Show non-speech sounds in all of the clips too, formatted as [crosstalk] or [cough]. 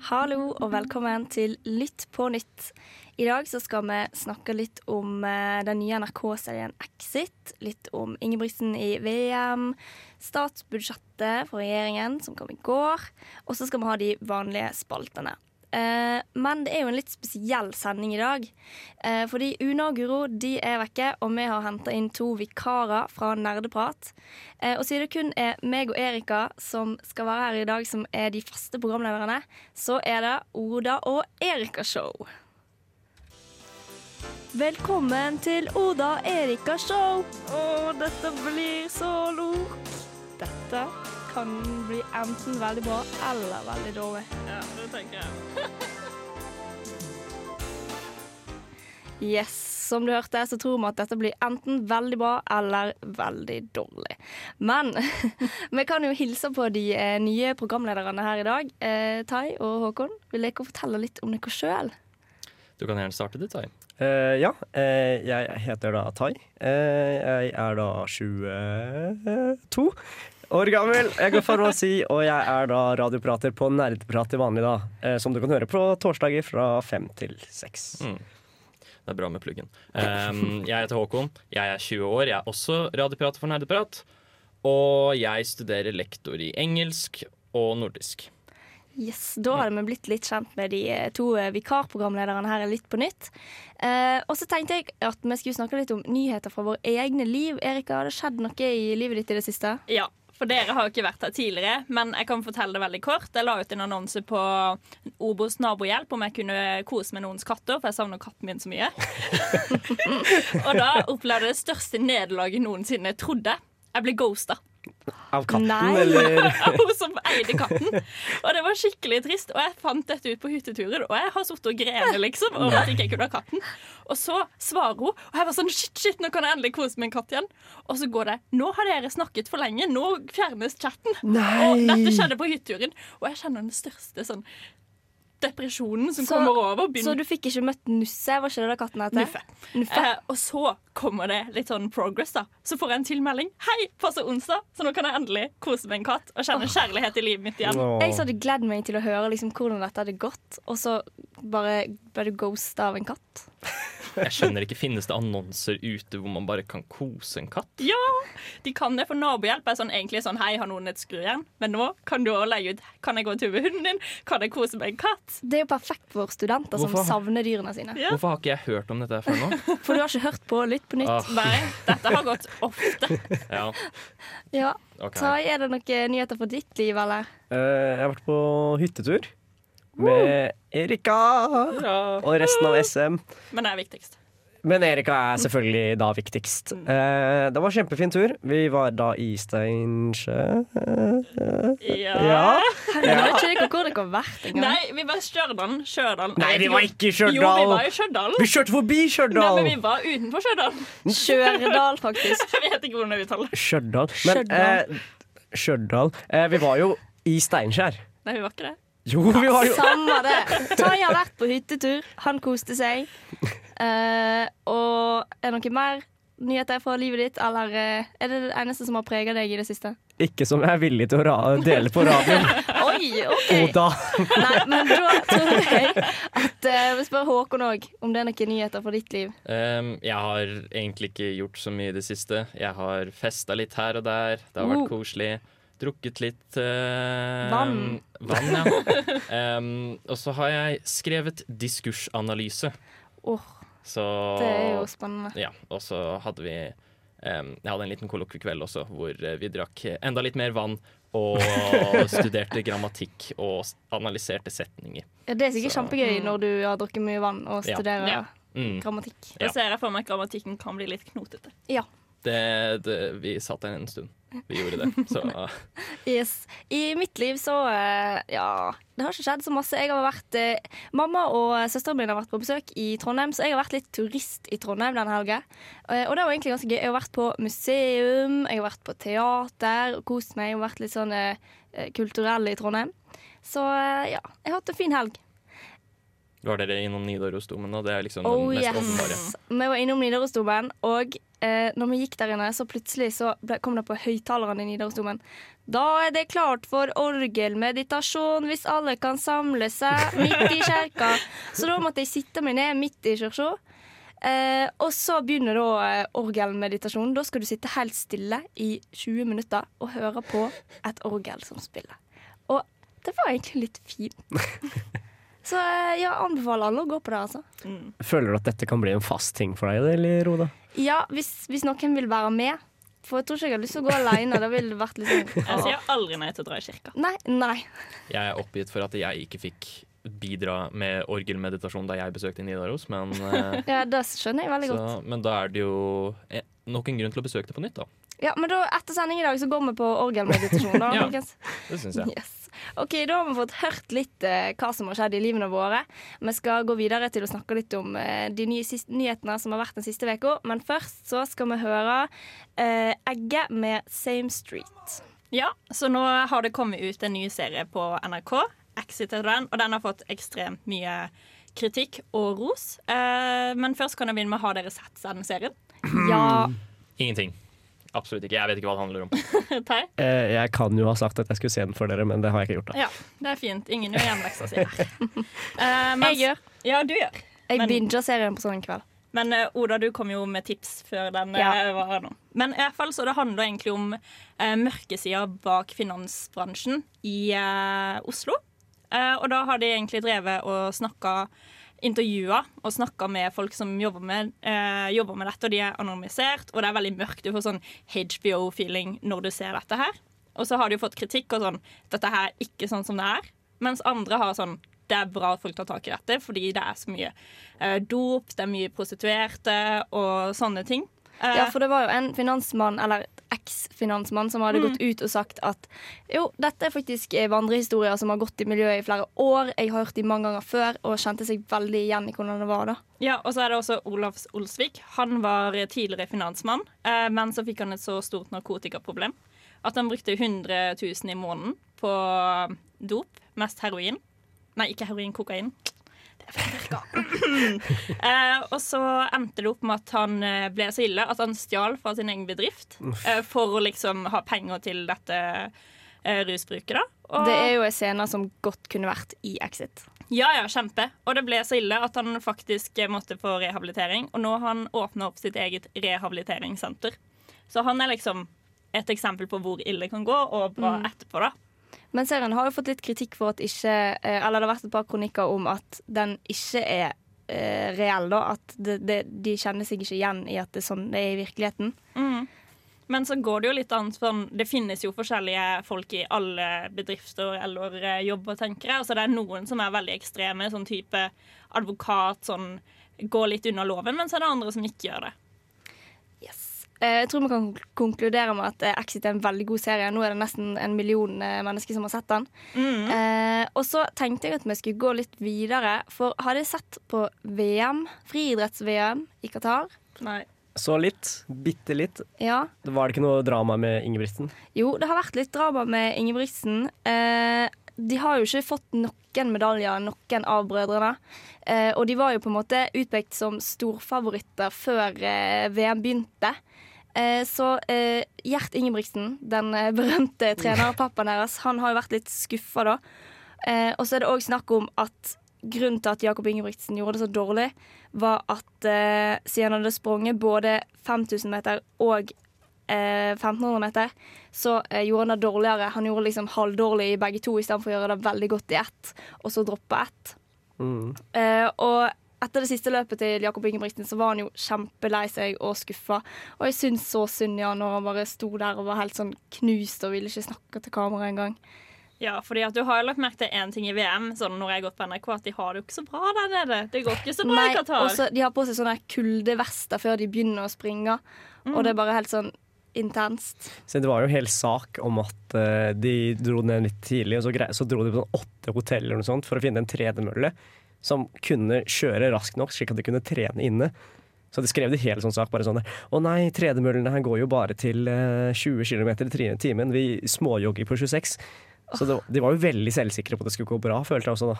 Hallo og velkommen til Lytt på nytt. I dag så skal vi snakke litt om eh, den nye NRK-serien Exit. Litt om Ingebrigtsen i VM. Statsbudsjettet for regjeringen som kom i går. Og så skal vi ha de vanlige spaltene. Eh, men det er jo en litt spesiell sending i dag. Eh, fordi Una og Guro de er vekke, og vi har henta inn to vikarer fra Nerdeprat. Eh, og siden det kun er meg og Erika som skal være her i dag, som er de faste programlederne, så er det Oda og Erika-show. Velkommen til Oda Erika Show. Å, dette blir så lort. Dette kan bli enten veldig bra eller veldig dårlig. Ja, det tenker jeg. [laughs] yes, som du hørte, så tror vi at dette blir enten veldig bra eller veldig dårlig. Men [laughs] vi kan jo hilse på de eh, nye programlederne her i dag. Eh, Tai og Håkon, vil dere fortelle litt om dere sjøl? Du kan gjerne starte, du, Tai. Eh, ja, eh, jeg heter da Tai. Eh, jeg er da 22 år gammel. Jeg går farmasi, og jeg er da radioprater på Nerdprat til vanlig, da. eh, som du kan høre på torsdager fra fem til seks. Mm. Det er bra med pluggen. Um, jeg heter Håkon. Jeg er 20 år. Jeg er også radioprater for Nerdeprat. Og jeg studerer lektor i engelsk og nordisk. Yes, Da har vi blitt litt kjent med de eh, to eh, vikarprogramlederne her Litt på nytt. Eh, og så tenkte jeg at vi skulle snakke litt om nyheter fra våre egne liv. Erika, har det skjedd noe i livet ditt i det siste? Ja, for dere har jo ikke vært her tidligere, men jeg kan fortelle det veldig kort. Jeg la ut en annonse på Obos nabohjelp om jeg kunne kose med noens katter, for jeg savner katten min så mye. [laughs] og da opplevde jeg det største nederlaget noensinne trodde. Jeg ble ghosta. Av katten, Nei. eller? [laughs] Hun som eide katten. Og det var skikkelig trist. Og jeg fant dette ut på hytteturen, og jeg har sittet og grenet liksom Og at jeg kunne ha katten. Og så svarer hun, og jeg var sånn shit, shit, nå kan jeg endelig kose med en katt igjen. Og så går det. Nå har dere snakket for lenge, nå fjernes chatten. Nei. Og dette skjedde på hytteturen, og jeg kjenner den største sånn depresjonen som Så- kommer over. Så du fikk ikke møtt Nusse? Hva ikke da katten heter? Nuffe. Nuffe. Eh, og så kommer det litt sånn progress, da. Så får jeg en tilmelding. Hei, passer onsdag, så nå kan jeg endelig kose med en katt og kjenne kjærlighet i livet mitt igjen. Åh. Jeg så hadde gledd meg til å høre liksom, hvordan dette hadde gått, og så bare ble du ghosta av en katt. Jeg skjønner ikke, Finnes det annonser ute hvor man bare kan kose en katt? Ja, de kan det, for nabohjelp er sånn, egentlig sånn Hei, har noen et skrujern? Men nå kan du også leie ut Kan jeg gå tur med hunden din? Kan jeg kose med en katt? Det er jo perfekt for studenter som savner dyrene sine. Ja. Hvorfor har ikke jeg hørt om dette her før nå? [laughs] For du har ikke hørt på Lytt på nytt? Ah, Nei, dette har gått ofte. [laughs] ja, Ja. Okay. Tai, er det noen nyheter fra ditt liv, eller? Uh, jeg har vært på hyttetur med Erika og resten av SM. Men det er viktigst. Men Erika er selvfølgelig da viktigst. Eh, det var en kjempefin tur. Vi var da i Steinsjø. Ja. Ja. Herregud, jeg vet ikke hvor dere har vært engang. Nei, vi var i Stjørdal. Stjørdal. Nei, vi var ikke i Jo, vi Stjørdal. var i Stjørdal. Vi kjørte forbi Nei, Stjørdal. men vi var utenfor Stjørdal. Kjøredal, faktisk. [laughs] Jeg vet ikke hvordan jeg uttaler det. Stjørdal. Men Stjørdal. eh, Stjørdal. Eh, vi var jo i Steinkjer. Nei, vi var ikke det. Jo, vi har jo Samme det. [laughs] Tai har vært på hyttetur. Han koste seg. Eh, og er det noe mer nyheter fra livet ditt, eller eh, er det det eneste som har prega deg i det siste? ikke som jeg er villig til å ra dele på radioen. [laughs] Oi, OK. Oda. da Nei, men da tror jeg at eh, vi spør Håkon òg om det er noen nyheter for ditt liv. Um, jeg har egentlig ikke gjort så mye i det siste. Jeg har festa litt her og der. Det har vært Oh. koselig. Drukket litt eh, Vann. vann ja. [laughs] um, og så har jeg skrevet diskursanalyse. Åh, Så det er jo spennende. Ja, og så hadde vi um, Jeg hadde en liten kollokviekveld også, hvor eh, vi drakk enda litt mer vann. Og [laughs] studerte grammatikk og analyserte setninger. Ja, det er sikkert Så- kjempegøy når du har drukket mye vann og studerer Ja. Mm. grammatikk. Da ser jeg for meg at grammatikken kan bli litt knotete. Ja. Det, det, vi satt der en stund. Vi gjorde det. Så [laughs] Yes. I mitt liv så eh, Ja, det har ikke skjedd så masse. Jeg har vært eh, Mamma og søsteren min har vært på besøk i Trondheim, så jeg har vært litt turist i Trondheim denne helga. Eh, og det var egentlig ganske gøy. Jeg har vært på museum, jeg har vært på teater og kost meg. Jeg har vært litt sånn kulturell i Trondheim. Så ja, jeg har hatt en fin helg. Var dere innom Nidarosdomen, og det er liksom Oh den mest yes. åpenbare. Vi var innom Nidarosdomen, og eh, når vi gikk der inne, så plutselig så ble, kom det på høyttalerne i Nidarosdomen. Da er det klart for orgelmeditasjon hvis alle kan samle seg [laughs] midt i kjerka. Så da måtte jeg sitte meg ned midt i kirka. Eh, og så begynner da eh, orgelmeditasjonen. Da skal du sitte helt stille i 20 minutter og høre på et orgel som spiller. Og det var egentlig litt fint. [laughs] Så eh, jeg anbefaler alle å gå på det, altså. Føler du at dette kan bli en fast ting for deg, eller Roda? Ja, hvis, hvis noen vil være med. For jeg tror ikke jeg har lyst til å gå alene. Det ville vært litt sånn [laughs] Jeg sier aldri nei til å dra i kirka. Nei, nei. Jeg er oppgitt for at jeg ikke fikk bidra med orgelmeditasjon da jeg besøkte Nidaros, men, [laughs] eh, Ja, det skjønner jeg veldig så, godt. men da er det jo eh, nok en grunn til å besøke det på nytt, da. Ja, Men da, etter sending i dag så går vi på orgelmeditasjon. da, [laughs] Ja. Det syns jeg. Yes. Ok, Da har vi fått hørt litt eh, hva som har skjedd i livene våre. Vi skal gå videre til å snakke litt om eh, de nye siste, nyhetene som har vært den siste uka. Men først så skal vi høre eh, Egge med Same Street. Ja, så nå har det kommet ut en ny serie på NRK. Exit heter den, og den har fått ekstremt mye kritikk og ros. Eh, men først kan jeg begynne med Har dere sett den serien? [clears throat] Ja, Ingenting. Absolutt ikke. Jeg vet ikke hva det handler om. [laughs] Eh, jeg kan jo ha sagt at jeg skulle se den for dere, men det har jeg ikke gjort. da Ja, det er fint. Ingen gjør hjemmeleksa si her. [laughs] Eh, mens- jeg gjør. Ja, du gjør. Jeg Men- binger serien på sånn en kveld. Men uh, Oda, du kom jo med tips før den Ja. uh, var her nå. Men i hvert fall så det handler egentlig om uh, mørkesida bak finansbransjen i eh, Oslo. Eh, og da har de egentlig drevet og snakka intervjua og snakka med folk som jobber med, eh, jobber med dette, og de er anonymisert, og det er veldig mørkt. Du får sånn HBO-feeling når du ser dette her. Og så har de jo fått kritikk og sånn Dette her er ikke sånn som det er. Mens andre har sånn Det er bra at folk tar tak i dette, fordi det er så mye eh, dop, det er mye prostituerte og sånne ting. Eh, Ja, for det var jo en finansmann, eller eks-finansmann, som hadde gått ut og sagt at jo, dette er faktisk eh, vandrehistorier som har gått i miljøet i flere år. Jeg har hørt de mange ganger før, og kjente seg veldig igjen i hvordan det var da. Ja, og så er det også Olavs Olsvik. Han var tidligere finansmann, eh, men så fikk han et så stort narkotikaproblem at han brukte 100 000 i måneden på dop, mest heroin. Nei, ikke heroin, kokain. Eh, og så endte det opp med at han eh, ble så ille at han stjal fra sin egen bedrift eh, for å liksom ha penger til dette eh, rusbruket, da. Og- Det er jo en scene som godt kunne vært i Exit. ja, ja, kjempe. Og det ble så ille at han faktisk eh, måtte få rehabilitering. Og nå har han åpna opp sitt eget rehabiliteringssenter. Så han er liksom et eksempel på hvor ille det kan gå, og bra etterpå, da. Men serien har jo fått litt kritikk for at ikke eh, Eller det har vært et par kronikker om at den ikke er eh, reell, da. At det, det, de kjenner seg ikke igjen i at det er sånn det er i virkeligheten. Men så går det jo litt an sånn Det finnes jo forskjellige folk i alle bedrifter eller eh, jobber, tenker jeg. Altså så det er noen som er veldig ekstreme, sånn type advokat, sånn går litt under loven, men så er det andre som ikke gjør det. Eh, jeg tror vi kan konkludere med at eh, Exit er en veldig god serie. Nå er det nesten en million eh, mennesker som har sett den. Eh, og så tenkte jeg at vi skulle gå litt videre. For har dere sett på VM, friidretts-VM i Qatar? Nei. Så litt. Bitte litt. Ja. Var det ikke noe drama med Ingebrigtsen? Jo, det har vært litt drama med Ingebrigtsen. Eh, de har jo ikke fått noen medaljer, noen av brødrene. Eh, og de var jo på en måte utpekt som storfavoritter før eh, VM begynte. Eh, så eh, Gjert Ingebrigtsen, den eh, berømte trenerpappaen deres, han har jo vært litt skuffa da. Eh, og så er det òg snakk om at grunnen til at Jakob Ingebrigtsen gjorde det så dårlig, var at siden han hadde sprunget både 5000 meter og eh, 1500 meter, så gjorde han det dårligere. Han gjorde liksom halvdårlig i begge to istedenfor å gjøre det veldig godt i ett, og så droppe ett. Mm. Eh, og etter det siste løpet til Jakob Ingebrigtsen så var han jo kjempelei seg og skuffa. Og jeg syns så synd i han når han bare sto der og var helt sånn knust og ville ikke snakke til kamera engang. Ja, fordi at du har jo lagt merke til én ting i VM, sånn når jeg har gått på NRK, at de har det jo ikke så bra der nede. Det går ikke så bra i Qatar. også, de har på seg sånne kuldevester før de begynner å springe. og det er bare helt sånn intenst. Så det var jo en hel sak om at uh, de dro ned litt tidlig, og så, grei, så dro de på sånn åtte hoteller eller noe sånt for å finne en tredemølle som kunne kjøre raskt nok, slik at de kunne trene inne. Så de skrev det hele sånn sak. bare sånn Å nei, tredemøllene her går jo bare til eh, 20 km i timen. Vi småjogger på 26. Så det, de var jo veldig selvsikre på at det skulle gå bra, følte jeg også da.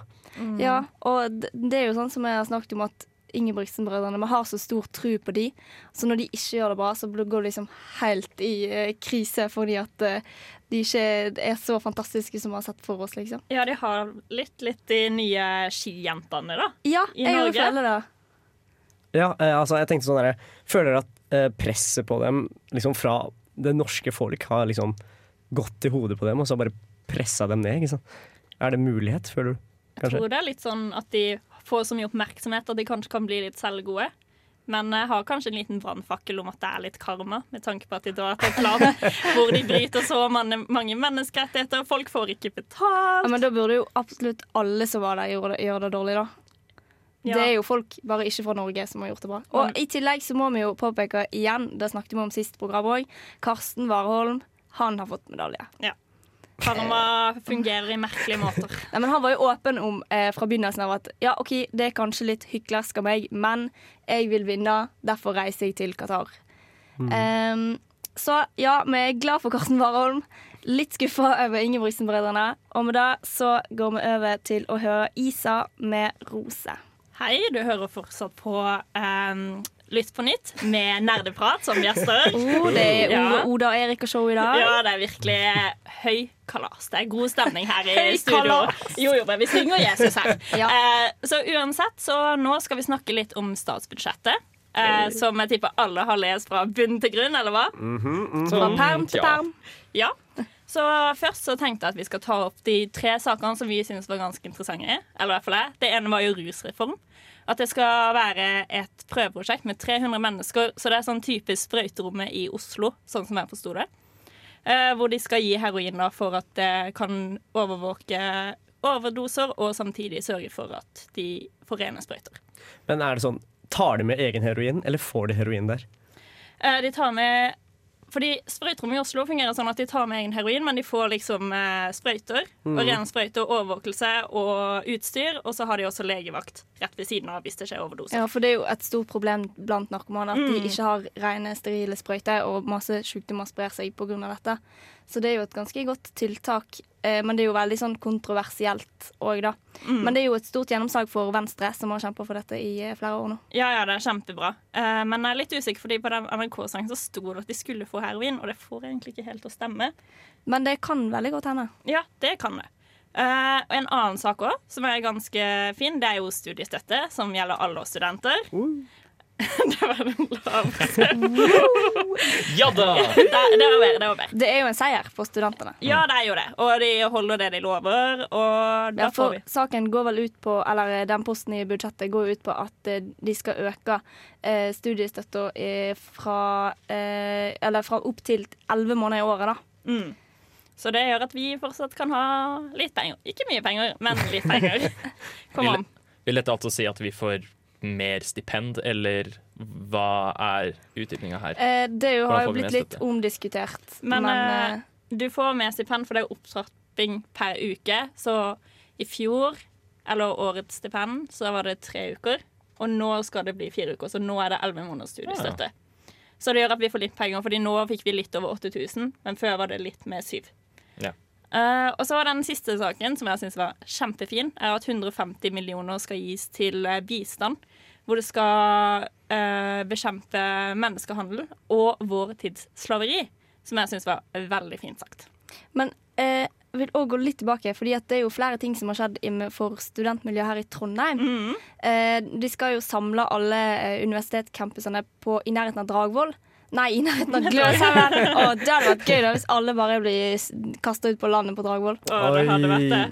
Ja, og det er jo sånn som jeg har snakket om at Ingebrigtsen-brødrene Vi har så stor tro på de, så når de ikke gjør det bra, så går det liksom helt i eh, krise fordi at eh, de ikke er så fantastiske som vi har sett for oss, liksom. Ja, de har litt, litt de nye skijentene, da. Ja, I jeg Norge? føler det. Ja, eh, altså jeg tenkte sånn der, Føler dere at eh, presset på dem liksom fra det norske folk har liksom gått i hodet på dem, og så bare pressa dem ned? Ikke sant? Er det mulighet, føler du? Jeg tror det er litt sånn at de får så mye oppmerksomhet at de kanskje kan bli litt selvgode. Men jeg har kanskje en liten brannfakkel om at det er litt karma, med tanke på at de drar til et land [laughs] hvor de bryter så mange, mange menneskerettigheter. Folk får ikke betalt. Ja, men da burde jo absolutt alle som var der, gjøre det, gjøre det dårlig, da. Ja. Det er jo folk bare ikke fra Norge som har gjort det bra. Og i tillegg så må vi jo påpeke igjen, det snakket vi om sist program òg, Karsten Warholm, han har fått medalje. Karma fungerer i merkelige måter. Nei, men Han var jo åpen om eh, fra begynnelsen av at ja, OK, det er kanskje litt hyklersk av meg, men jeg vil vinne, derfor reiser jeg til Qatar. Ehm, så ja, vi er glad for Karsten Warholm. Litt skuffa over Ingebrigtsen-brødrene. Og med det så går vi over til å høre Isa med 'Rose'. Hei, du hører fortsatt på um, Lytt på nytt med Nerdeprat som gjester. Oh, det er Oda, Oda og Erik og show i dag. Ja, det er virkelig høy kalas. Det er god stemning her i [laughs] studio. Jo, jo, men vi synger Jesus her. [laughs] Ja. Eh, så uansett, så nå skal vi snakke litt om statsbudsjettet. Eh, som jeg tipper alle har lest fra bunn til grunn, eller hva? Fra perm til perm. Ja. Så først så tenkte jeg at vi skal ta opp de tre sakene som vi synes var ganske interessante. Eller i hvert fall jeg. Det ene var jo rusreform. At det skal være et prøveprosjekt med 300 mennesker. Så det er sånn typisk sprøyterommet i Oslo, sånn som jeg forsto det. Eh, hvor de skal gi heroin for at det kan overvåke overdoser, og samtidig sørge for at de får rene sprøyter. Men er det sånn, tar de med egen heroin, eller får de heroin der? Eh, de tar med fordi Sprøyterommet i Oslo fungerer sånn at de tar med egen heroin, men de får liksom eh, sprøyter. Og rene sprøyter, overvåkelse og utstyr. Og så har de også legevakt rett ved siden av hvis det skjer overdose. Ja, for det er jo et stort problem blant narkomane at de Mm. ikke har rene, sterile sprøyter, og masse sjukdommer sprer seg pga. dette. Så det er jo et ganske godt tiltak, eh, men det er jo veldig sånn kontroversielt òg, da. Mm. Men det er jo et stort gjennomslag for Venstre, som har kjempa for dette i eh, flere år nå. Ja, ja, det er kjempebra. Eh, men jeg er litt usikker, fordi på den NRK-sangen så sto det at de skulle få heroin, og det får egentlig ikke helt til å stemme. Men det kan veldig godt hende. Ja, det kan det. Uh, og en annen sak òg, som er ganske fin, det er jo studiestøtte, som gjelder alle oss studenter. [laughs] det var den laveste. Ja da! [laughs] Det, det var mer, det var mer. Det er jo en seier for studentene. Ja, det er jo det. Og de holder det de lover, og da Ja, får for vi saken går vel ut på, eller eh, den posten i budsjettet går ut på at eh, de skal øke eh, studiestøtta eh, fra, eh, eller fra opp til elleve måneder i året, da. mm. Så det gjør at vi fortsatt kan ha litt penger. Ikke mye penger, men litt penger. [laughs] Kom an. vil dette altså si at vi får mer stipend, eller hva er utdypinga her? Eh, det jo, har jo blitt litt omdiskutert. Men, Men, eh, eh, Du får mer stipend, for det er opptrapping per uke. Så i fjor, eller årets stipend, så var det tre uker. Og nå skal det bli fire uker, så nå er det elleve måneders studiestøtte. Så det gjør at vi får litt penger, fordi nå fikk vi litt over 8000, men før var det litt med syv. Ja. Eh, og så var den siste saken, som jeg syns var kjempefin, er at 150 millioner skal gis til eh, bistand. Hvor det skal uh, bekjempe menneskehandel og vår tids slaveri. Som jeg syns var veldig fint sagt. men uh, jeg vil òg gå litt tilbake, fordi det er jo flere ting som har skjedd for studentmiljøet her i Trondheim. Mm. De skal jo samle alle universitetscampusene på, i nærheten av Dragvoll. Nei, i nærheten av Gløshaugen. Og det hadde vært gøy da hvis alle bare blir kasta ut på landet på Dragvoll. Det hadde vært det.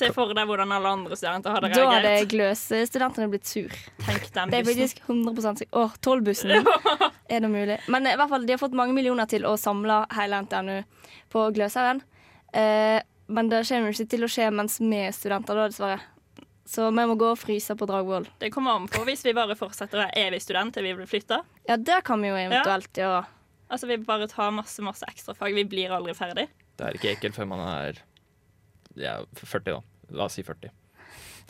Se for deg hvordan alle andre studenter hadde reagert. Da hadde. Gløs-studentene blitt sur. Tenk den bussen. Det er faktisk 100 sikkert. Åh, Tollbussen. [laughs] Er det mulig? Men eh, i hvert fall, de har fått mange millioner til å samle hele NTNU på Gløshaugen. Eh, men det kommer jo ikke til å skje mens vi er studenter, da, dessverre. Så vi må gå og fryse på Dragvoll. Det kommer an på hvis vi bare fortsetter å være evig student til vi blir flytta. Ja, det kan vi jo eventuelt gjøre. Altså vi bare tar masse masse ekstrafag. Vi blir aldri ferdig. Det er ikke ekkelt før man er ja, 40, da. La oss si 40.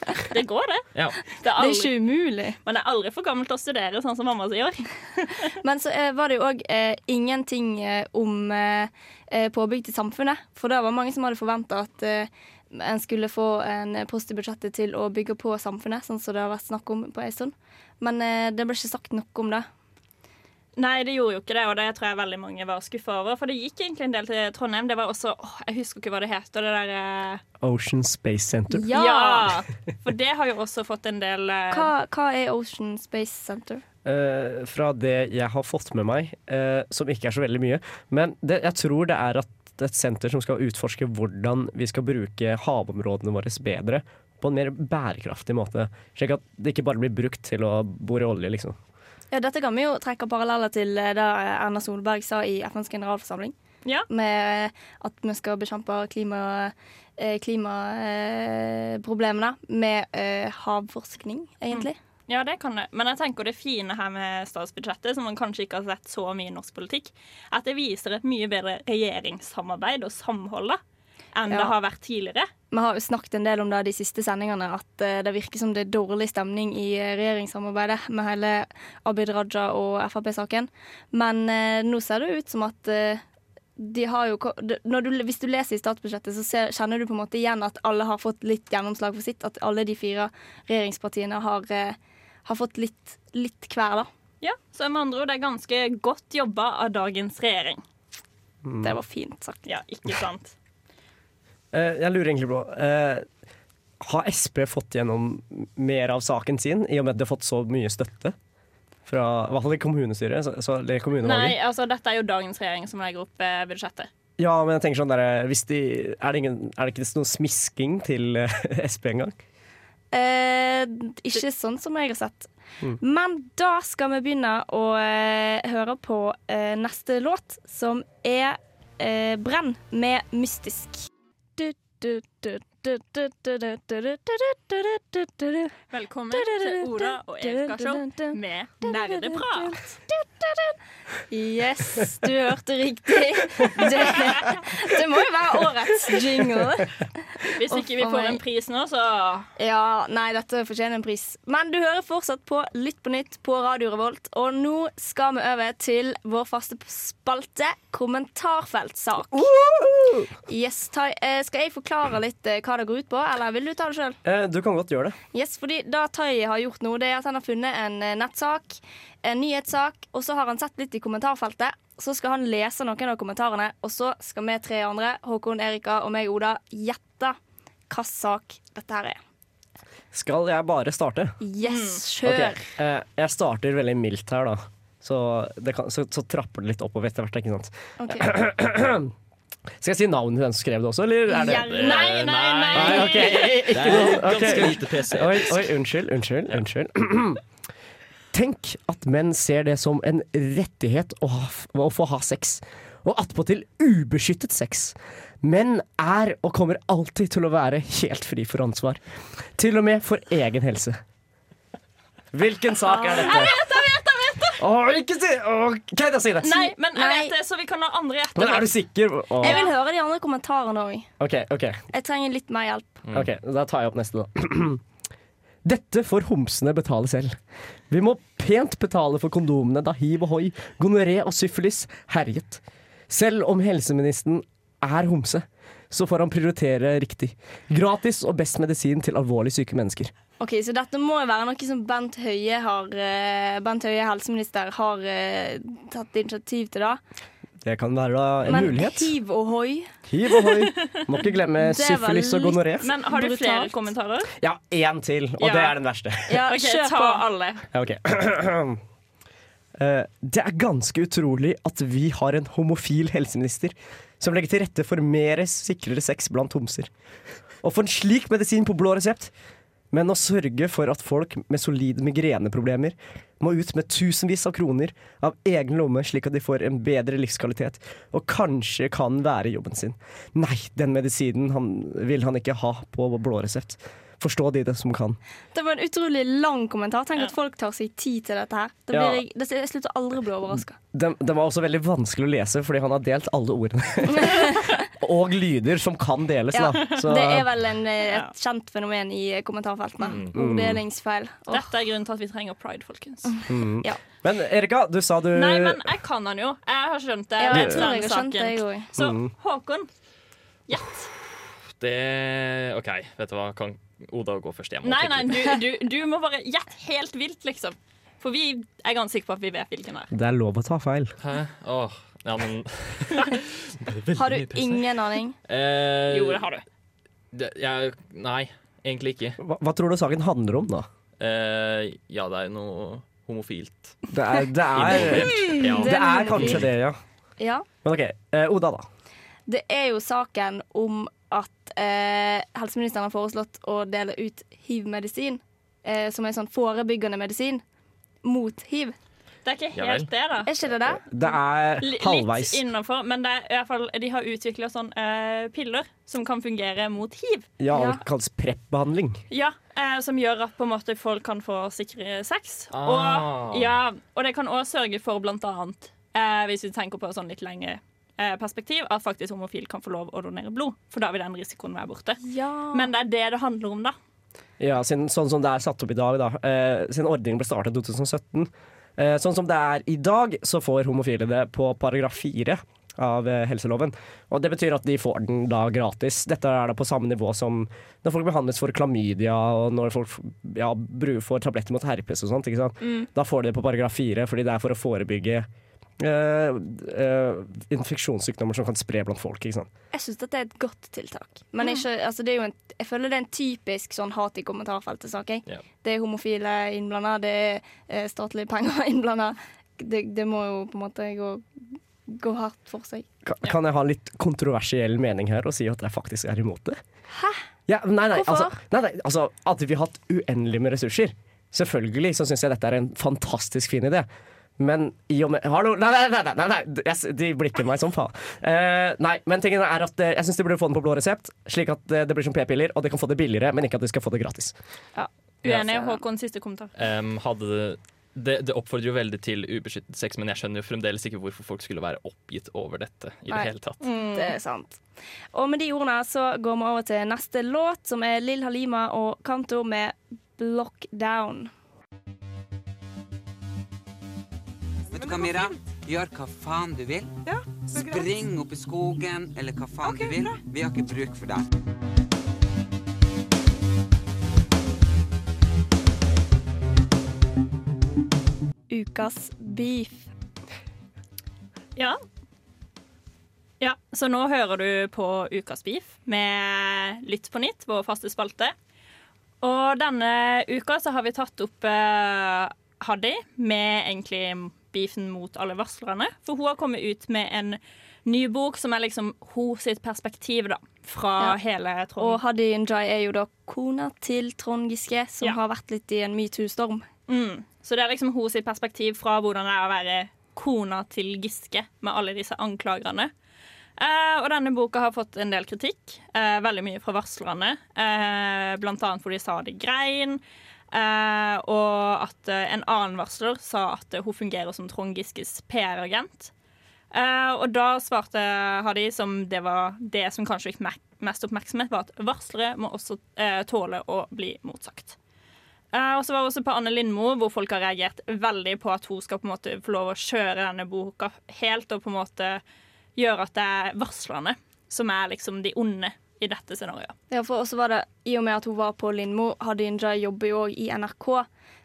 [laughs] Det går, det. Ja. Det er Det er ikke umulig. man er aldri for gammel til å studere, sånn som mamma sier. [laughs] Men så eh, var det jo òg eh, ingenting eh, om eh, eh, påbygg til samfunnet. For det var mange som hadde forventa at eh, en skulle få en post i budsjettet til å bygge på samfunnet, sånn som det har vært snakk om på en stund. Men eh, det ble ikke sagt noe om det. Nei, det gjorde jo ikke det, og det tror jeg veldig mange var skuffa over. For det gikk egentlig en del til Trondheim. Det var også åh, Jeg husker ikke hva det heter. Det der eh, Ocean Space Center. Ja! For det har jo også fått en del eh, Hva, hva er Ocean Space Center? Eh, fra det jeg har fått med meg, eh, som ikke er så veldig mye. Men det, jeg tror det er at et senter som skal utforske hvordan vi skal bruke havområdene våre bedre. På en mer bærekraftig måte. Slik at det ikke bare blir brukt til å bore olje, liksom. Ja, dette kan vi jo trekke paralleller til eh, det Erna Solberg sa i FNs generalforsamling. Ja. Med eh, at vi skal bekjempe klimaproblemene eh, klimaproblemene med eh, havforskning, egentlig. Ja, det kan det. Men jeg tenker det fine her med statsbudsjettet, som man kanskje ikke har sett så mye i norsk politikk, at det viser et mye bedre regjeringssamarbeid og samhold enn Ja. det har vært tidligere. Vi har jo snakket en del om det de siste sendingene, at eh, det virker som det er dårlig stemning i eh, regjeringssamarbeidet med hele Abid Raja og Frp-saken. Men eh, nå ser det ut som at de har jo du, Hvis du leser i statsbudsjettet, så ser, kjenner du på en måte igjen at alle har fått litt gjennomslag for sitt. At alle de fire regjeringspartiene har, eh, har fått litt, litt hver, da. Ja, Så med andre ord, det er ganske godt jobba av dagens regjering. Det var fint sagt. Ja, ikke sant? [laughs] Eh, jeg lurer egentlig på uh, Har Sp fått gjennom mer av saken sin, i og med at det har fått så mye støtte? Fra, I hvert fall i kommunestyret. Så, så, eller. Nei, altså dette er jo dagens regjering som legger opp eh, budsjettet. Ja, men jeg tenker sånn der, hvis de, er, det ingen, er det ikke noe smisking til eh, [laughs] Sp engang? Eh, ikke sånn som jeg har sett. Men da skal vi begynne å eh, høre på eh, neste låt, som er eh, 'Brenn' med 'Mystisk'. Du, du, du, Velkommen til Oda og Erika Show med nerdeprat. Yes, du hørte riktig. Det, det må jo være årets jingle. Hvis ikke vi får en pris nå, så Ja, nei, dette fortjener en pris. Men du hører fortsatt på Lytt på nytt på Radio Revolt, og nå skal vi over til vår faste spalte kommentarfeltsak. Yes, eh, skal jeg forklare litt eh, hva hva det går ut på, eller vil du ta det sjøl? Eh, du kan godt gjøre det. Yes, fordi det Tai har gjort nå, det er at han har funnet en eh, nettsak, en nyhetssak, og så har han sett litt i kommentarfeltet. Så skal han lese noen av kommentarene, og så skal vi tre andre, Håkon, Erika og meg, Oda, gjette hva sak dette her er. Skal jeg bare starte? Yes, kjør! Okay. eh, jeg starter veldig mildt her, da. Så, det kan, så, så trapper det litt oppover etter hvert. ikke sant? Ok. [clears throat] [clears throat] Skal jeg si navnet til den som skrev det også, eller? Er det? ja, Nei, nei, nei. Nei, okay. ikke Det er ganske lite PC. Oi, oi, unnskyld, unnskyld. unnskyld. [clears throat] Tenk at menn ser det som en rettighet å, ha, å få ha sex, og attpåtil ubeskyttet sex. Menn er og kommer alltid til å være helt fri for ansvar. Til og med for egen helse. Hvilken sak er dette? Jeg vet jeg vet! Åh, ikke si Åh, Kan si det? Nei, men jeg Nei. vet det, så vi kan ha andre gjette. Men er du sikker? Åh. Jeg vil høre de andre kommentarene òg. OK, ok. Jeg trenger litt mer hjelp. Ok, Da tar jeg opp neste, da. [clears throat] Dette får homsene betale selv. Vi må pent betale for kondomene da hiv og hoi, gonoré og syfilis herjet. Selv om helseministeren er homse, så får han prioritere riktig. Gratis og best medisin til alvorlig syke mennesker. Ok, Så dette må jo være noe som Bent Høie, har, eh, Bent Høie helseminister, har eh, tatt initiativ til. da Det kan være da en Men mulighet. hiv og hoi Hiv og hoi. Må ikke glemme [laughs] syfilis og gonoré. Men har du Brutalt. flere kommentarer? Ja, én til, og Ja. det er den verste. [laughs] Ja, Ok, kjør ta på. alle. Ja, ok. [clears throat] Eh, det er ganske utrolig at vi har en homofil helseminister som legger til rette for mer sikrere sex blant homser. Og for en slik medisin på blå resept. Men å sørge for at folk med solide migreneproblemer må ut med tusenvis av kroner av egen lomme, slik at de får en bedre livskvalitet og kanskje kan være i jobben sin. Nei, den medisinen han, vil han ikke ha på blå resept. Forstå de det som kan. Det var en utrolig lang kommentar. Tenk at folk tar seg tid til dette her. Da Ja. jeg, det, jeg slutter aldri å bli overraska. Den, den var også veldig vanskelig å lese, fordi han har delt alle ordene. [laughs] [laughs] og lyder som kan deles, Ja, da. Så, det er vel en, eh, et kjent fenomen i kommentarfeltene. Orddelingsfeil. Oh. Dette er grunnen til at vi trenger pride, folkens. mm. [laughs] Ja. Men Erika, du sa du Nei, men jeg kan han jo. Jeg har skjønt det. Ja, jeg tror jeg har skjønt det, jeg òg. Så Mm. Håkon, gjett. Det OK, vet du hva. Kan Oda gå først? hjem? Nei, nei, du, du, du må bare gjette helt vilt, liksom. For vi er ganske sikre på at vi vet hvilken det er. Det er lov å ta feil. Hæ? Åh, ja, men [laughs] Har du ingen aning? eh, Jo, det har du. det, jeg, Nei, egentlig ikke. Hva, hva tror du saken handler om, da? Eh, ja, det er noe homofilt. Det er, det er. Ja. det er kanskje det, ja. Ja. Men OK, eh, Oda, da. Det er jo saken om at eh, helseministeren har foreslått å dele ut hiv-medisin, eh, som er sånn forebyggende medisin, mot hiv. Det er ikke Ja helt det, da. Er ikke det det? Det er halvveis. Litt innafor, men det er i hvert fall, de har utvikla sånn uh, piller som kan fungere mot hiv. Ja, Ja. det kalles prep-behandling. Ja, uh, Som gjør at på en måte folk kan få sikre sex. Ah. Og, ja, og det kan òg sørge for blant annet, uh, hvis vi tenker på sånn litt lengre eh, perspektiv, at faktisk homofil kan få lov å donere blod. For da vil den risikoen være borte. Ja. Men det er det det handler om, da. Ja, sin, sånn som det er satt opp i dag, da. Eh, siden ordningen ble startet i 2017. Eh, sånn som det er i dag, så får homofile det på paragraf 4 av eh, helseloven. Og det betyr at de får den da gratis. Dette er da på samme nivå som når folk behandles for klamydia, og når folk ja, får tabletter mot herpes og sånt. Sant? Da får de det på paragraf 4, fordi det er for å forebygge infeksjonssykdommer som kan spre blant folk. Ikke sant? Jeg syns dette er et godt tiltak. Men ikke, altså det er jo en, jeg føler det er en typisk sånn hat i kommentarfeltet-sak. Yeah. Det er homofile innblanda, det er eh, statlige penger [laughs] innblanda. Det, det må jo på en måte gå, gå hardt for seg. Kan, kan jeg ha en litt kontroversiell mening her og si at jeg faktisk er imot det? Hæ? Ja, nei, nei, Hvorfor? altså, nei, nei, altså Hadde vi hatt uendelig med ressurser, selvfølgelig så syns jeg dette er en fantastisk fin idé. Men i og med Hallo! Nei, nei, nei! nei, nei, de blikker meg som faen. Uh, nei, men tingen er at eh, jeg syns de burde få den på blå resept, slik at eh, det blir som p-piller, og de kan få det billigere, men ikke at de skal få det gratis. Uenig. Håkon, siste kommentar. Um, hadde det, det, oppfordrer jo veldig til ubeskyttet sex, men jeg skjønner jo fremdeles ikke hvorfor folk skulle være oppgitt over dette. i Nei. det hele tatt. Det er sant. Og med de ordene så går vi over til neste låt, som er Lill Halima og Kanto med 'Block Down'. Vet du hva, Mira? Gjør hva faen du vil. Spring opp i skogen, eller hva faen du vil. Vi har ikke bruk for deg. Ukas beef. Ja. Ja, så nå hører du på Ukas beef med Lytt på nytt, vår faste spalte. Og denne uka så har vi tatt opp eh, Haddy med egentlig beefen mot alle varslerne. For hun har kommet ut med en ny bok som er liksom hun sitt perspektiv, da. Fra Ja. hele Og Hadi Njay er jo da kona til Trond Giske, som Ja. har vært litt i en metoo-storm. Mm. Så det er liksom hun sitt perspektiv fra hvordan det er å være kona til Giske med alle disse anklagerne. Eh, og denne boka har fått en del kritikk. eh, veldig mye fra varslerne. Eh, blant annet fordi de sa det grein. Eh, og at eh, en annen varsler sa at eh, hun fungerer som Trond Giskes PR-agent. Og da svarte Hadi som det var det som kanskje fikk mest oppmerksomhet, var at varslere må også tåle å bli motsagt. Og så var det også på Anne Lindmo, hvor folk har reagert veldig på at hun skal på en måte få lov å kjøre denne boka helt og på en måte gjøre at det er varslerne som er liksom de onde i dette scenarioet. Ja, for også var det, I og med at hun var på Lindmo, Hadinja jobber jo òg i NRK.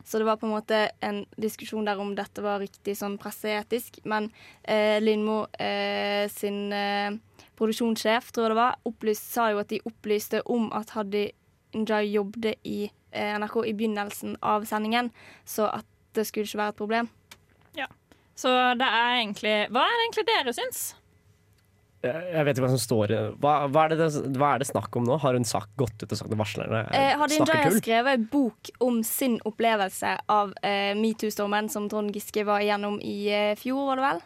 Så det var på en måte en diskusjon der om dette var riktig sånn presseetisk. Men eh, Lindmo eh, sin eh, produksjonssjef, tror jeg det var, opplyst, sa jo at de opplyste om at Hadinja jobbet i eh, NRK i begynnelsen av sendingen, så at det skulle ikke være et problem. Ja. Så det er egentlig Hva er det egentlig dere syns? Jeg vet ikke hva som står i hva, hva, er det, hva er det snakk om nå? Har hun sagt, gått ut og sagt det varslerne Eh, Hadi Njay har tull? skrevet en bok om sin opplevelse av eh, metoo-stormen som Trond Giske var igjennom i eh, fjor, var det vel?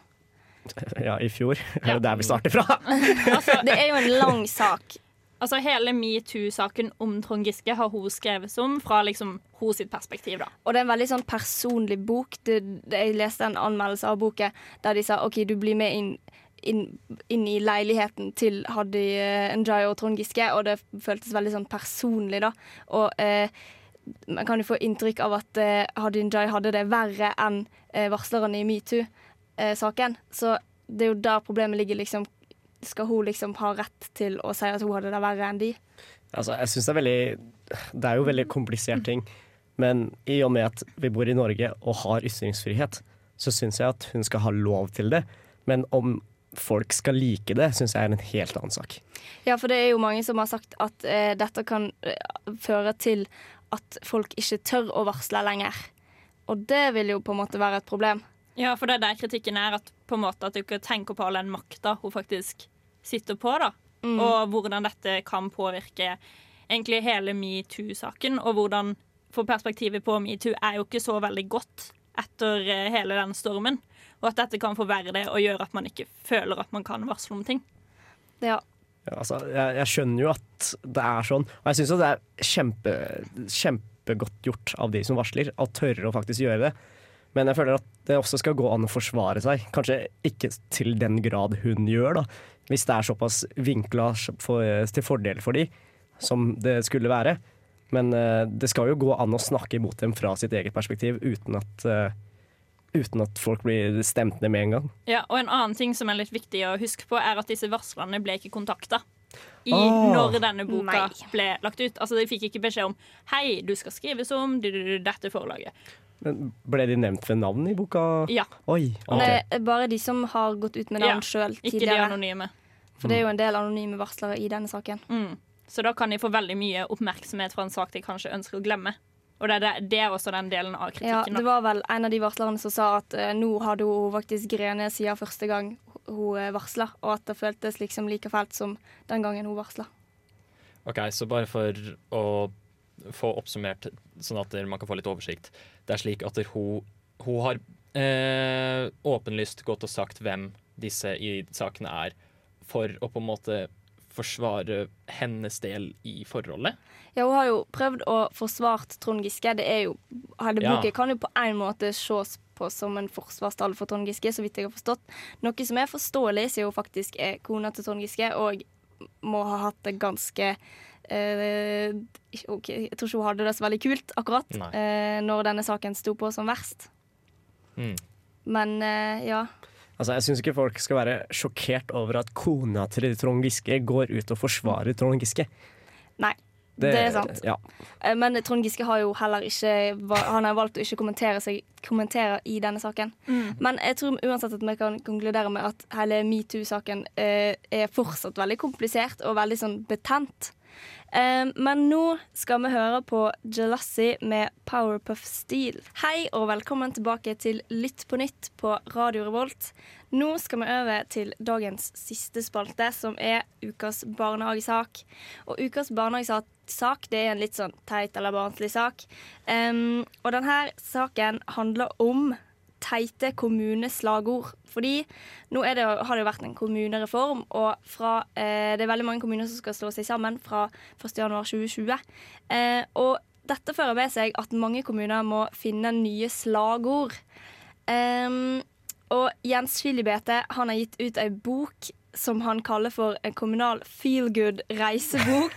[laughs] Ja, i fjor. [laughs] Er det der vi starter fra? [laughs] Altså, det er jo en lang sak. Altså Hele metoo-saken om Trond Giske har hun skrevet om fra liksom hun sitt perspektiv. da. Og det er en veldig sånn personlig bok. Det, det, jeg leste en anmeldelse av boken der de sa OK, du blir med inn, inn, inn i leiligheten til Haddy eh, Njay og Trond Giske, og det føltes veldig sånn personlig, da. Og eh, man kan jo få inntrykk av at eh, Haddy Njay hadde det verre enn eh, varslerne i metoo-saken. Så det er jo der problemet ligger, liksom. Skal hun liksom ha rett til å si at hun hadde det verre enn de? Altså, jeg synes det er veldig Det er jo veldig komplisert ting. Men i og med at vi bor i Norge og har ytringsfrihet, så syns jeg at hun skal ha lov til det. Men om folk skal like det, syns jeg er en helt annen sak. Ja, for det er jo mange som har sagt at eh, dette kan eh, føre til at folk ikke tør å varsle lenger. Og det vil jo på en måte være et problem. Ja, for det er der kritikken er, at på en måte at du ikke tenker på all den makta hun faktisk sitter på, da. Mm. Og hvordan dette kan påvirke egentlig hele metoo-saken. Og hvordan For perspektivet på metoo er jo ikke så veldig godt etter eh, hele den stormen. Og at dette kan forverre det og gjøre at man ikke føler at man kan varsle om ting. Ja. Ja, altså, jeg, jeg skjønner jo at det er sånn, og jeg syns det er kjempe, kjempegodt gjort av de som varsler, å tørre å faktisk gjøre det. Men jeg føler at det også skal gå an å forsvare seg. Kanskje ikke til den grad hun gjør, da. Hvis det er såpass vinkla for, til fordel for de som det skulle være. Men uh, det skal jo gå an å snakke imot dem fra sitt eget perspektiv uten at, eh, uten at folk blir stemt ned med en gang. Ja, og en annen ting som er litt viktig å huske på, er at disse varslerne ble ikke kontakta. I oh, når denne boka Nei. ble lagt ut. Altså De fikk ikke beskjed om Hei, du skal skrives om du- du- du- dette forlaget. Men ble de nevnt ved navn i boka? Ja. Oi, ok. Det er bare de som har gått ut med Ja, sjøl tidligere. Ikke de anonyme. For det er jo en del anonyme varslere i denne saken. Mm. Så da kan de få veldig mye oppmerksomhet fra en sak de kanskje ønsker å glemme. Og det det, det er også den delen av kritikken. Ja, det var vel en av de varslerne som sa at uh, nå hadde hun faktisk grenet siden første gang hun uh, varsla, og at det føltes liksom like fælt som den gangen hun varsla. Ok, Så bare for å få oppsummert, sånn at man kan få litt oversikt. Det er slik at hun, hun har eh, åpenlyst gått og sagt hvem disse i sakene er, for å på en måte forsvare hennes del i forholdet. Ja, hun har jo prøvd å forsvart Trond Giske. Det er jo, hele Ja. kan jo på en måte ses på som en forsvarstale for Trond Giske, så vidt jeg har forstått. Noe som er forståelig, siden hun faktisk er kona til Trond Giske, og må ha hatt det ganske eh, ok, Jeg tror ikke hun hadde det så veldig kult akkurat eh, når denne saken sto på som verst. Mm. Men eh, ja. Altså, jeg syns ikke folk skal være sjokkert over at kona til Trond Giske går ut og forsvarer Trond Giske. Nei. Det, er sant. Ja. Eh, Men Trond Giske har jo heller ikke Han har valgt å ikke kommentere, seg, kommentere i denne saken. Men jeg tror uansett at vi kan konkludere med at hele metoo-saken eh, er fortsatt veldig komplisert og veldig sånn betent. Eh, men nå skal vi høre på Jealousy med Powerpuff Steel. Hei og velkommen tilbake til Lytt på nytt på Radio Revolt. Nå skal vi over til dagens siste spalte, som er ukas barnehagesak. Og ukas barnehagesak det er en litt sånn teit eller barnslig sak. Og denne saken handler om teite kommuneslagord. Fordi nå er det, har det jo vært en kommunereform, og fra, eh, det er veldig mange kommuner som skal slå seg sammen fra 1.1.2020. Eh, og dette fører med seg at mange kommuner må finne nye slagord. Eh, og Jens Filibete han har gitt ut ei bok som han kaller for en kommunal feel good reisebok.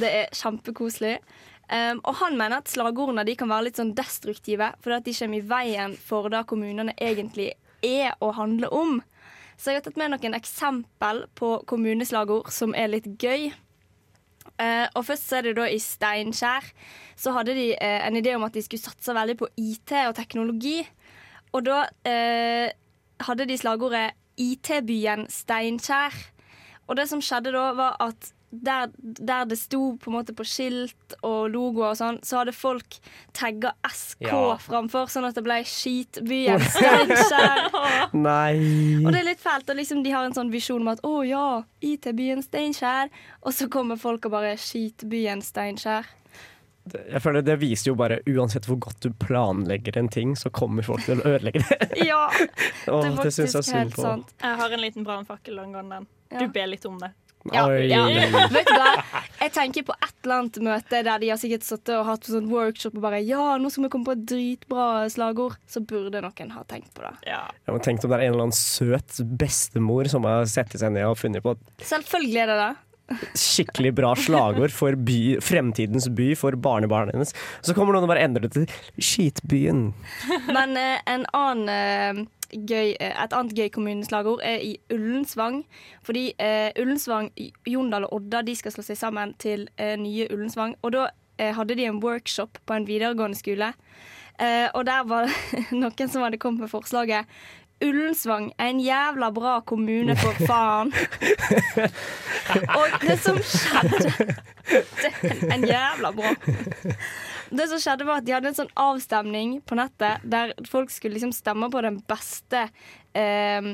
det er kjempekoselig. Um, og han mener at slagordene de kan være litt sånn destruktive, fordi at de kommer i veien for det kommunene egentlig er og handler om. Så jeg har tatt med noen eksempel på kommuneslagord som er litt gøy. Uh, og først så er det da i Steinkjer. Så hadde de uh, en idé om at de skulle satse veldig på IT og teknologi. Og da uh, hadde de slagordet 'IT-byen Steinkjer'. Og det som skjedde da, var at der, der det sto på en måte på skilt og logoer og sånn, så hadde folk tagga SK Ja. framfor, sånn at det ble 'Skitbyen [laughs] Steinkjer'. [laughs] Nei Og det er litt fælt. Og liksom de har en sånn visjon om at å ja, IT-byen Steinkjer. Og så kommer folk og bare skitbyen Steinkjer. Jeg føler Det viser jo bare uansett hvor godt du planlegger en ting, så kommer folk til å ødelegge det. [laughs] Ja, det er det faktisk synd helt på. sant. Jeg har en liten brannfakkel angående den. Ja. Du ber litt om det. Ja, Oi. ja. [laughs] Vet du hva? Jeg tenker på et eller annet møte der de har sikkert satt og hatt sånn workshop og bare Ja, nå skal vi komme på et dritbra slagord. Så burde noen ha tenkt på det. Ja. Jeg har tenkt om det er en eller annen søt bestemor som har sett seg ned og funnet på Selvfølgelig er det det. skikkelig bra slagord for by, fremtidens by for barnebarnet hennes. Så kommer noen og bare endrer det til Skitbyen. Men eh, en annen eh, gøy, eh, et annet gøy kommuneslagord er i Ullensvang. Fordi eh, Ullensvang, Jondal og Odda de skal slå seg sammen til eh, nye Ullensvang. Og da eh, hadde de en workshop på en videregående skole. Eh, og der var det [laughs] noen som hadde kommet med forslaget Ullensvang er en jævla bra kommune, for [laughs] faen. og det som skjedde [laughs] det, En jævla bra. Det som skjedde var at De hadde en sånn avstemning på nettet der folk skulle liksom stemme på den beste eh,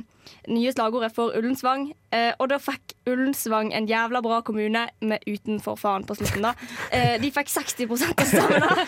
nye slagordet for Ullensvang. Eh, og da fikk Ullensvang en jævla bra kommune med utenfor faen på slutten. da eh, De fikk 60 av stemmene.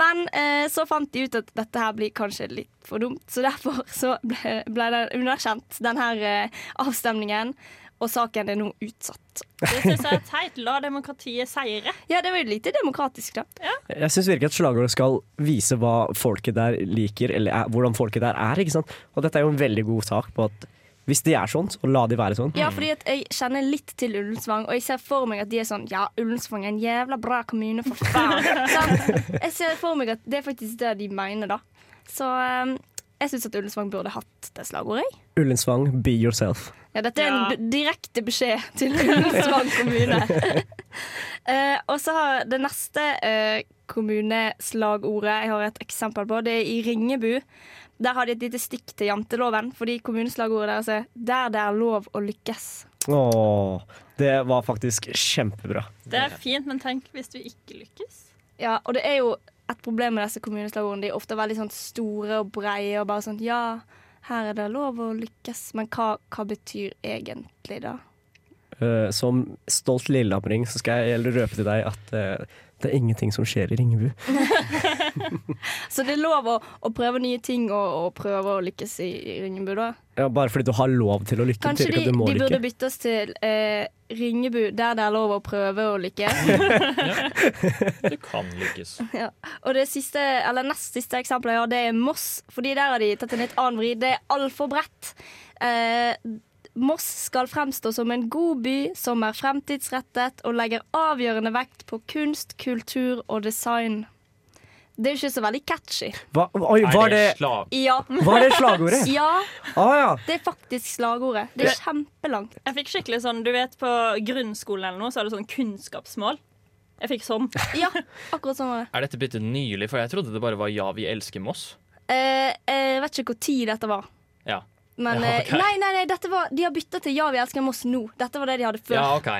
Men eh, så fant de ut at dette her blir kanskje litt for dumt, så derfor så ble, ble den her eh, avstemningen. Og saken er nå utsatt. Det syns jeg er teit. La demokratiet seire. Ja, det var jo lite demokratisk, da. Jeg syns virkelig at slagordet skal vise hva folket der liker, eller er, hvordan folket der er. ikke sant? Og dette er jo en veldig god sak på at hvis de er sånn, så la de være sånn. Ja, fordi at jeg kjenner litt til Ullensvang, og jeg ser for meg at de er sånn Ja, Ullensvang er en jævla bra kommune, for faen. [laughs] sånn. Jeg ser for meg at det er faktisk det de mener, da. Så um, jeg syns at Ullensvang burde hatt det slagordet. Ullensvang, be yourself. Ja, dette er en direkte beskjed til Ullensvang kommune. uh, [laughs] og så har det neste uh, kommuneslagordet jeg har et eksempel på, det er i Ringebu. Der har de et lite stikk til janteloven, fordi kommuneslagordet deres er 'Der det er lov å lykkes'. Åh, det var faktisk kjempebra. Det er fint, men tenk hvis du ikke lykkes. Ja, og det er jo et problem med disse kommuneslagordene. De er ofte veldig sånn store og breie og bare sånn Ja, her er det lov å lykkes, men hva, hva betyr egentlig da? Uh, som stolt lillehamring så skal jeg røpe til deg at uh, det er ingenting som skjer i Ringebu. [laughs] Så det er lov å, å prøve nye ting og, og prøve å lykkes i, i Ringebu, da. Ja, bare fordi du har lov til å lykke, Kanskje betyr de, de burde byttes til eh, Ringebu, der det er lov å prøve å lykkes. [laughs] Du kan lykkes. [laughs] ja. Og det siste, eller nest siste eksempelet jeg har, det er Moss. Fordi der har de tatt en litt annen vri. Det er altfor bredt. Eh, Moss skal fremstå som en god by som er fremtidsrettet og legger avgjørende vekt på kunst, kultur og design. Det er ikke så veldig catchy. Hva, oi, var det. Ja. var det slagordet? [laughs] ja, Ah, ja. det er faktisk slagordet. Det er kjempelangt. Jeg fikk skikkelig sånn, du vet På grunnskolen eller noe så er det sånn kunnskapsmål. Jeg fikk sånn. [laughs] Ja, akkurat sånn var det. Er dette byttet nylig? For jeg trodde det bare var 'Ja, vi elsker Moss'. Eh, jeg vet ikke hvor tid dette var. Ja. Men Ja, okay. nei, nei, nei, dette var, de har bytta til Ja, vi elsker Moss nå. Dette var det de hadde før. Ja, OK.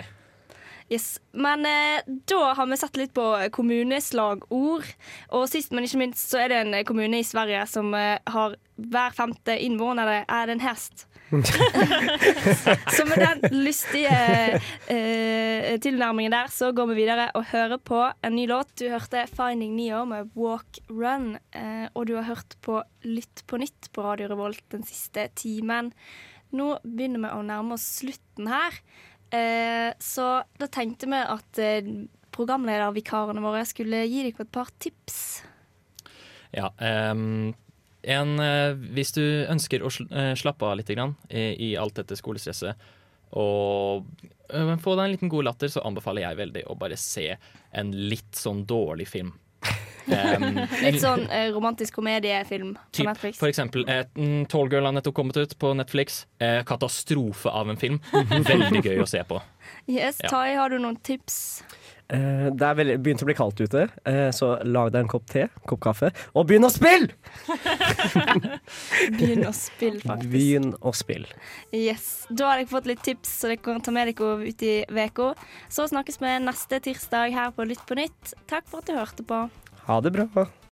Yes. Men eh, da har vi sett litt på kommuneslagord. Og sist, men ikke minst, så er det en kommune i Sverige som eh, har hver femte innvåner er en hest. [laughs] så med den lystige eh, tilnærmingen der, så går vi videre og hører på en ny låt. Du hørte 'Finding Neo' med 'Walk Run', eh, og du har hørt på Lytt på nytt på Radio Revolt den siste timen. Nå begynner vi å nærme oss slutten her. Eh, så da tenkte vi at eh, programledervikarene våre skulle gi dere et par tips. Ja, Um, en, eh, hvis du ønsker å eh, slappe av litt grann, i, i alt dette skolestresset og få deg en liten god latter, så anbefaler jeg veldig å bare se en litt sånn dårlig film. Ehm, Litt [laughs] sånn eh, romantisk komediefilm på Typ, Netflix. for eksempel eh, Tall Girl har nettopp kommet ut på Netflix. Eh, katastrofe av en film. [laughs] Veldig gøy å se på. Yes, Ja. Tai, har du noen tips? Eh, det er veldig, begynt å bli kaldt ute, eh, så lag deg en kopp te, kopp kaffe, og begynn å spille! [laughs] Begynn å spille, faktisk. Begynn å spille. Yes. Da har dere fått litt tips, så dere kan ta med dere ut i uka. Så snakkes vi neste tirsdag her på Lytt på nytt. Takk for at du hørte på. Ha det bra.